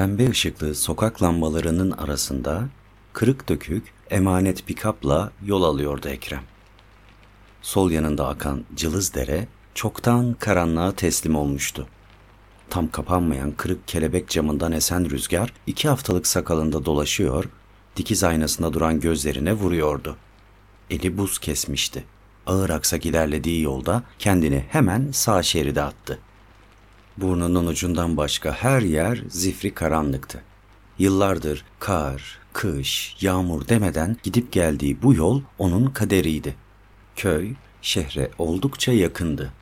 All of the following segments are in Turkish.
Pembe ışıklı sokak lambalarının arasında kırık dökük emanet pikapla yol alıyordu Ekrem. Sol yanında akan cılız dere çoktan karanlığa teslim olmuştu. Tam kapanmayan kırık kelebek camından esen rüzgar iki haftalık sakalında dolaşıyor, dikiz aynasında duran gözlerine vuruyordu. Eli buz kesmişti. Ağır aksak ilerlediği yolda kendini hemen sağ şeride attı. Burnunun ucundan başka her yer zifri karanlıktı. Yıllardır kar, kış, yağmur demeden gidip geldiği bu yol onun kaderiydi. Köy şehre oldukça yakındı.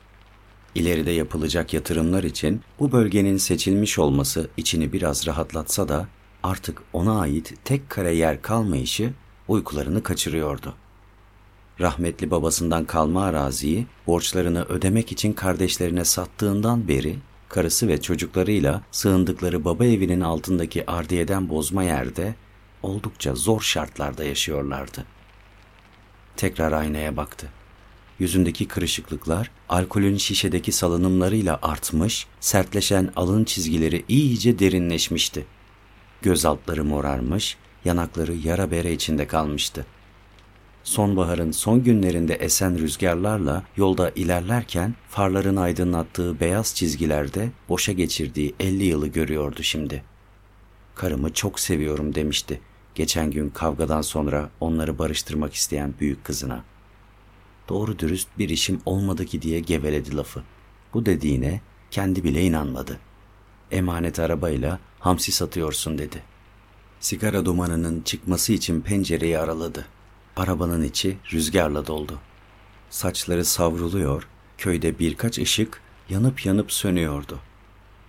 İleride yapılacak yatırımlar için bu bölgenin seçilmiş olması içini biraz rahatlatsa da artık ona ait tek kare yer kalmayışı uykularını kaçırıyordu. Rahmetli babasından kalma araziyi borçlarını ödemek için kardeşlerine sattığından beri karısı ve çocuklarıyla sığındıkları baba evinin altındaki ardiyeden bozma yerde oldukça zor şartlarda yaşıyorlardı. Tekrar aynaya baktı. Yüzündeki kırışıklıklar alkolün şişedeki salınımlarıyla artmış, sertleşen alın çizgileri iyice derinleşmişti. Göz altları morarmış, yanakları yara bere içinde kalmıştı. Sonbaharın son günlerinde esen rüzgarlarla yolda ilerlerken farların aydınlattığı beyaz çizgilerde boşa geçirdiği elli yılı görüyordu şimdi. Karımı çok seviyorum demişti geçen gün kavgadan sonra onları barıştırmak isteyen büyük kızına. Doğru dürüst bir işim olmadı ki diye geveledi lafı. Bu dediğine kendi bile inanmadı. Emanet arabayla hamsi satıyorsun dedi. Sigara dumanının çıkması için pencereyi araladı. Arabanın içi rüzgarla doldu. Saçları savruluyor, köyde birkaç ışık yanıp yanıp sönüyordu.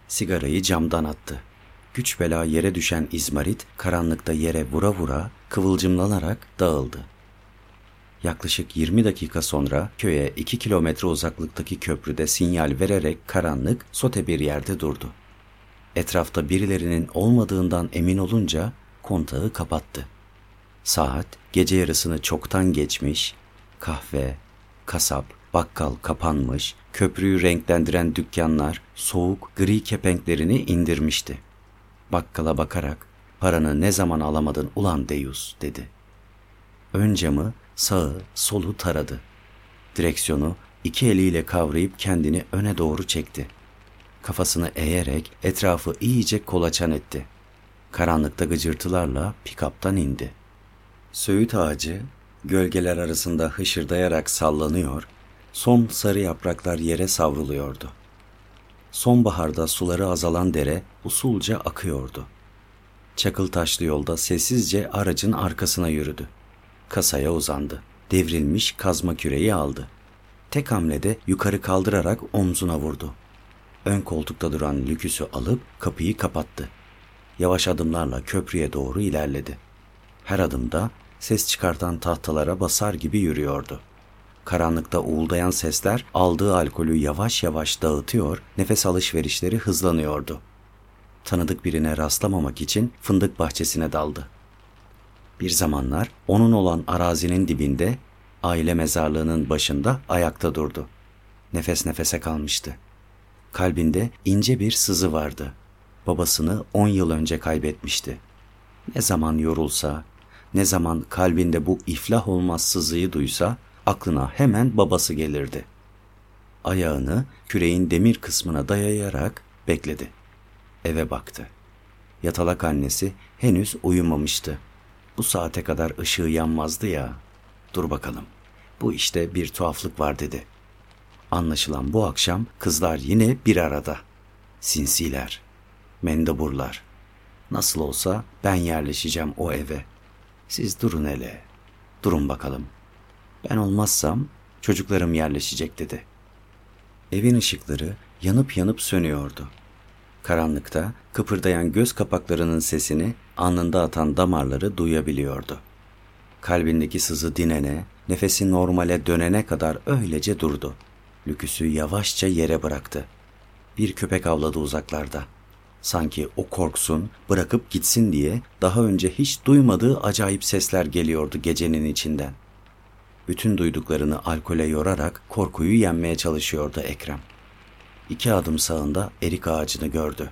Sigarayı camdan attı. Güç bela yere düşen izmarit karanlıkta yere vura vura kıvılcımlanarak dağıldı. Yaklaşık 20 dakika sonra köye 2 kilometre uzaklıktaki köprüde sinyal vererek karanlık sote bir yerde durdu. Etrafta birilerinin olmadığından emin olunca kontağı kapattı. Saat gece yarısını çoktan geçmiş, kahve, kasap, bakkal kapanmış, köprüyü renklendiren dükkanlar soğuk gri kepenklerini indirmişti. Bakkala bakarak paranı ne zaman alamadın ulan Deyus dedi. Ön camı sağı solu taradı. Direksiyonu iki eliyle kavrayıp kendini öne doğru çekti. Kafasını eğerek etrafı iyice kolaçan etti. Karanlıkta gıcırtılarla pikaptan indi. Söğüt ağacı gölgeler arasında hışırdayarak sallanıyor, son sarı yapraklar yere savruluyordu. Sonbaharda suları azalan dere usulca akıyordu. Çakıl taşlı yolda sessizce aracın arkasına yürüdü. Kasaya uzandı. Devrilmiş kazma küreği aldı. Tek hamlede yukarı kaldırarak omzuna vurdu. Ön koltukta duran lüküsü alıp kapıyı kapattı. Yavaş adımlarla köprüye doğru ilerledi. Her adımda ses çıkartan tahtalara basar gibi yürüyordu. Karanlıkta uğuldayan sesler aldığı alkolü yavaş yavaş dağıtıyor, nefes alışverişleri hızlanıyordu. Tanıdık birine rastlamamak için fındık bahçesine daldı. Bir zamanlar onun olan arazinin dibinde, aile mezarlığının başında ayakta durdu. Nefes nefese kalmıştı. Kalbinde ince bir sızı vardı. Babasını on yıl önce kaybetmişti. Ne zaman yorulsa, ne zaman kalbinde bu iflah olmaz sızıyı duysa, aklına hemen babası gelirdi. Ayağını küreğin demir kısmına dayayarak bekledi. Eve baktı. Yatalak annesi henüz uyumamıştı. Bu saate kadar ışığı yanmazdı ya. Dur bakalım. Bu işte bir tuhaflık var dedi. Anlaşılan bu akşam kızlar yine bir arada. Sinsiler, mendaburlar. Nasıl olsa ben yerleşeceğim o eve. Siz durun hele. Durun bakalım.'' Ben olmazsam çocuklarım yerleşecek dedi. Evin ışıkları yanıp yanıp sönüyordu. Karanlıkta kıpırdayan göz kapaklarının sesini alnında atan damarları duyabiliyordu. Kalbindeki sızı dinene, nefesi normale dönene kadar öylece durdu. Lüküsü yavaşça yere bıraktı. Bir köpek avladı uzaklarda. Sanki o korksun, bırakıp gitsin diye daha önce hiç duymadığı acayip sesler geliyordu gecenin içinden bütün duyduklarını alkole yorarak korkuyu yenmeye çalışıyordu Ekrem. İki adım sağında erik ağacını gördü.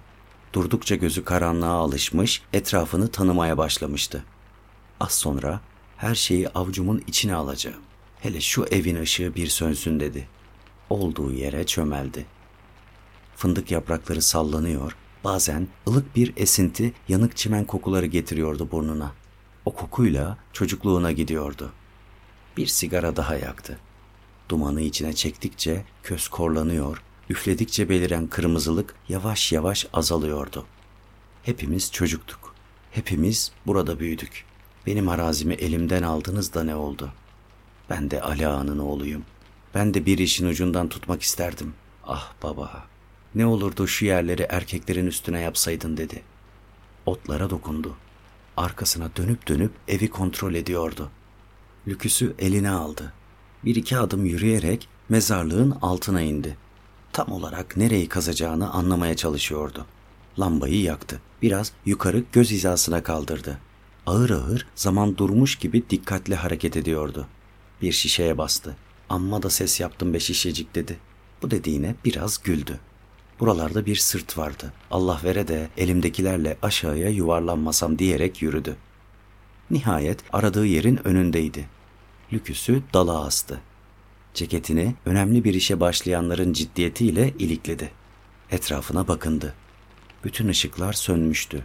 Durdukça gözü karanlığa alışmış, etrafını tanımaya başlamıştı. Az sonra her şeyi avucumun içine alacağım. Hele şu evin ışığı bir sönsün dedi. Olduğu yere çömeldi. Fındık yaprakları sallanıyor, bazen ılık bir esinti yanık çimen kokuları getiriyordu burnuna. O kokuyla çocukluğuna gidiyordu. Bir sigara daha yaktı. Dumanı içine çektikçe köz korlanıyor, üfledikçe beliren kırmızılık yavaş yavaş azalıyordu. Hepimiz çocuktuk. Hepimiz burada büyüdük. Benim arazimi elimden aldınız da ne oldu? Ben de Ali oğluyum. Ben de bir işin ucundan tutmak isterdim. Ah baba, ne olurdu şu yerleri erkeklerin üstüne yapsaydın dedi. Otlara dokundu. Arkasına dönüp dönüp evi kontrol ediyordu. Lüküsü eline aldı. Bir iki adım yürüyerek mezarlığın altına indi. Tam olarak nereyi kazacağını anlamaya çalışıyordu. Lambayı yaktı. Biraz yukarı göz hizasına kaldırdı. Ağır ağır zaman durmuş gibi dikkatli hareket ediyordu. Bir şişeye bastı. Amma da ses yaptım be şişecik dedi. Bu dediğine biraz güldü. Buralarda bir sırt vardı. Allah vere de elimdekilerle aşağıya yuvarlanmasam diyerek yürüdü. Nihayet aradığı yerin önündeydi. Lüküsü dala astı. Ceketini önemli bir işe başlayanların ciddiyetiyle ilikledi. Etrafına bakındı. Bütün ışıklar sönmüştü.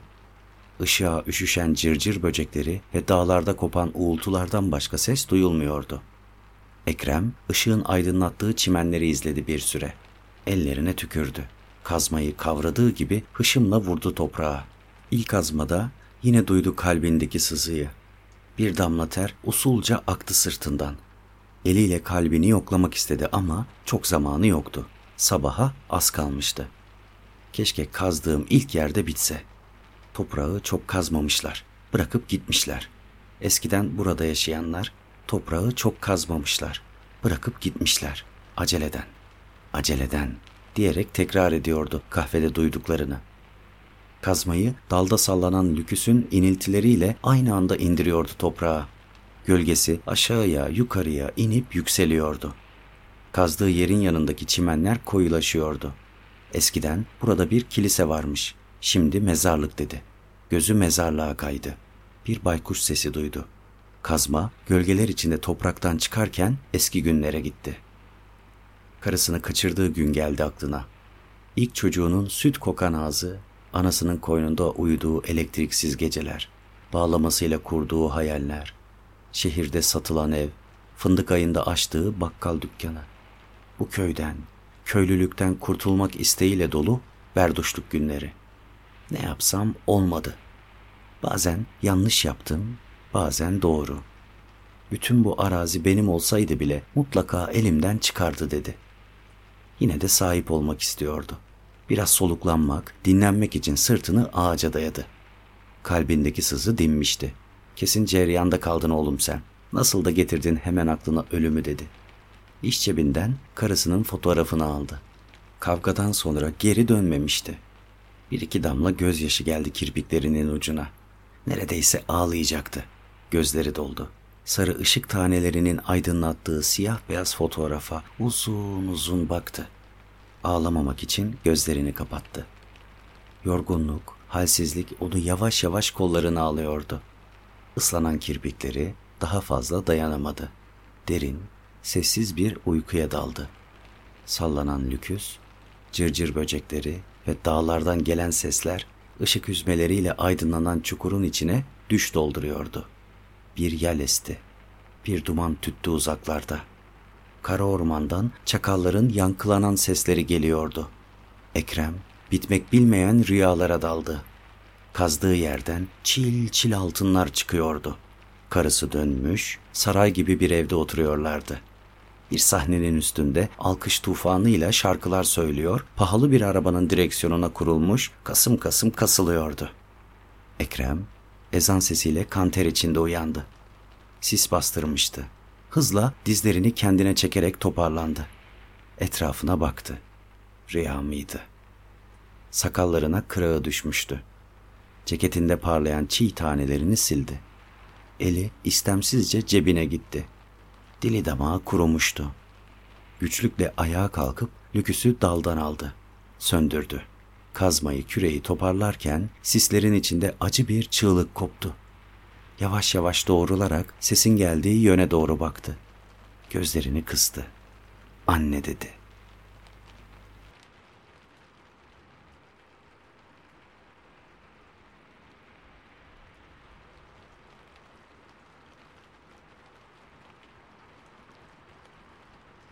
Işığa üşüşen cırcır böcekleri ve dağlarda kopan uğultulardan başka ses duyulmuyordu. Ekrem ışığın aydınlattığı çimenleri izledi bir süre. Ellerine tükürdü. Kazmayı kavradığı gibi hışımla vurdu toprağa. İlk azmada yine duydu kalbindeki sızıyı. Bir damla ter usulca aktı sırtından. Eliyle kalbini yoklamak istedi ama çok zamanı yoktu. Sabaha az kalmıştı. Keşke kazdığım ilk yerde bitse. Toprağı çok kazmamışlar. Bırakıp gitmişler. Eskiden burada yaşayanlar toprağı çok kazmamışlar. Bırakıp gitmişler. Aceleden. Aceleden diyerek tekrar ediyordu kahvede duyduklarını. Kazmayı dalda sallanan lüküsün iniltileriyle aynı anda indiriyordu toprağa. Gölgesi aşağıya yukarıya inip yükseliyordu. Kazdığı yerin yanındaki çimenler koyulaşıyordu. Eskiden burada bir kilise varmış. Şimdi mezarlık dedi. Gözü mezarlığa kaydı. Bir baykuş sesi duydu. Kazma gölgeler içinde topraktan çıkarken eski günlere gitti. Karısını kaçırdığı gün geldi aklına. İlk çocuğunun süt kokan ağzı, anasının koynunda uyuduğu elektriksiz geceler, bağlamasıyla kurduğu hayaller, şehirde satılan ev, fındık ayında açtığı bakkal dükkanı. Bu köyden, köylülükten kurtulmak isteğiyle dolu berduşluk günleri. Ne yapsam olmadı. Bazen yanlış yaptım, bazen doğru. Bütün bu arazi benim olsaydı bile mutlaka elimden çıkardı dedi. Yine de sahip olmak istiyordu. Biraz soluklanmak, dinlenmek için sırtını ağaca dayadı. Kalbindeki sızı dinmişti. Kesin ceryanda kaldın oğlum sen. Nasıl da getirdin hemen aklına ölümü dedi. İş cebinden karısının fotoğrafını aldı. Kavgadan sonra geri dönmemişti. Bir iki damla gözyaşı geldi kirpiklerinin ucuna. Neredeyse ağlayacaktı. Gözleri doldu. Sarı ışık tanelerinin aydınlattığı siyah beyaz fotoğrafa uzun uzun baktı. Ağlamamak için gözlerini kapattı. Yorgunluk, halsizlik onu yavaş yavaş kollarına alıyordu. Islanan kirpikleri daha fazla dayanamadı. Derin, sessiz bir uykuya daldı. Sallanan lüküs, cırcır böcekleri ve dağlardan gelen sesler ışık hüzmeleriyle aydınlanan çukurun içine düş dolduruyordu. Bir yel esti. Bir duman tüttü uzaklarda. Kara ormandan çakalların yankılanan sesleri geliyordu. Ekrem bitmek bilmeyen rüyalara daldı. Kazdığı yerden çil çil altınlar çıkıyordu. Karısı dönmüş, saray gibi bir evde oturuyorlardı. Bir sahnenin üstünde alkış tufanıyla şarkılar söylüyor, pahalı bir arabanın direksiyonuna kurulmuş, kasım kasım kasılıyordu. Ekrem, ezan sesiyle kanter içinde uyandı. Sis bastırmıştı. Hızla dizlerini kendine çekerek toparlandı. Etrafına baktı. Rüya mıydı? Sakallarına kırağı düşmüştü. Ceketinde parlayan çiğ tanelerini sildi. Eli istemsizce cebine gitti. Dili damağı kurumuştu. Güçlükle ayağa kalkıp lüküsü daldan aldı. Söndürdü. Kazmayı, küreği toparlarken sislerin içinde acı bir çığlık koptu. Yavaş yavaş doğrularak sesin geldiği yöne doğru baktı. Gözlerini kıstı. Anne dedi.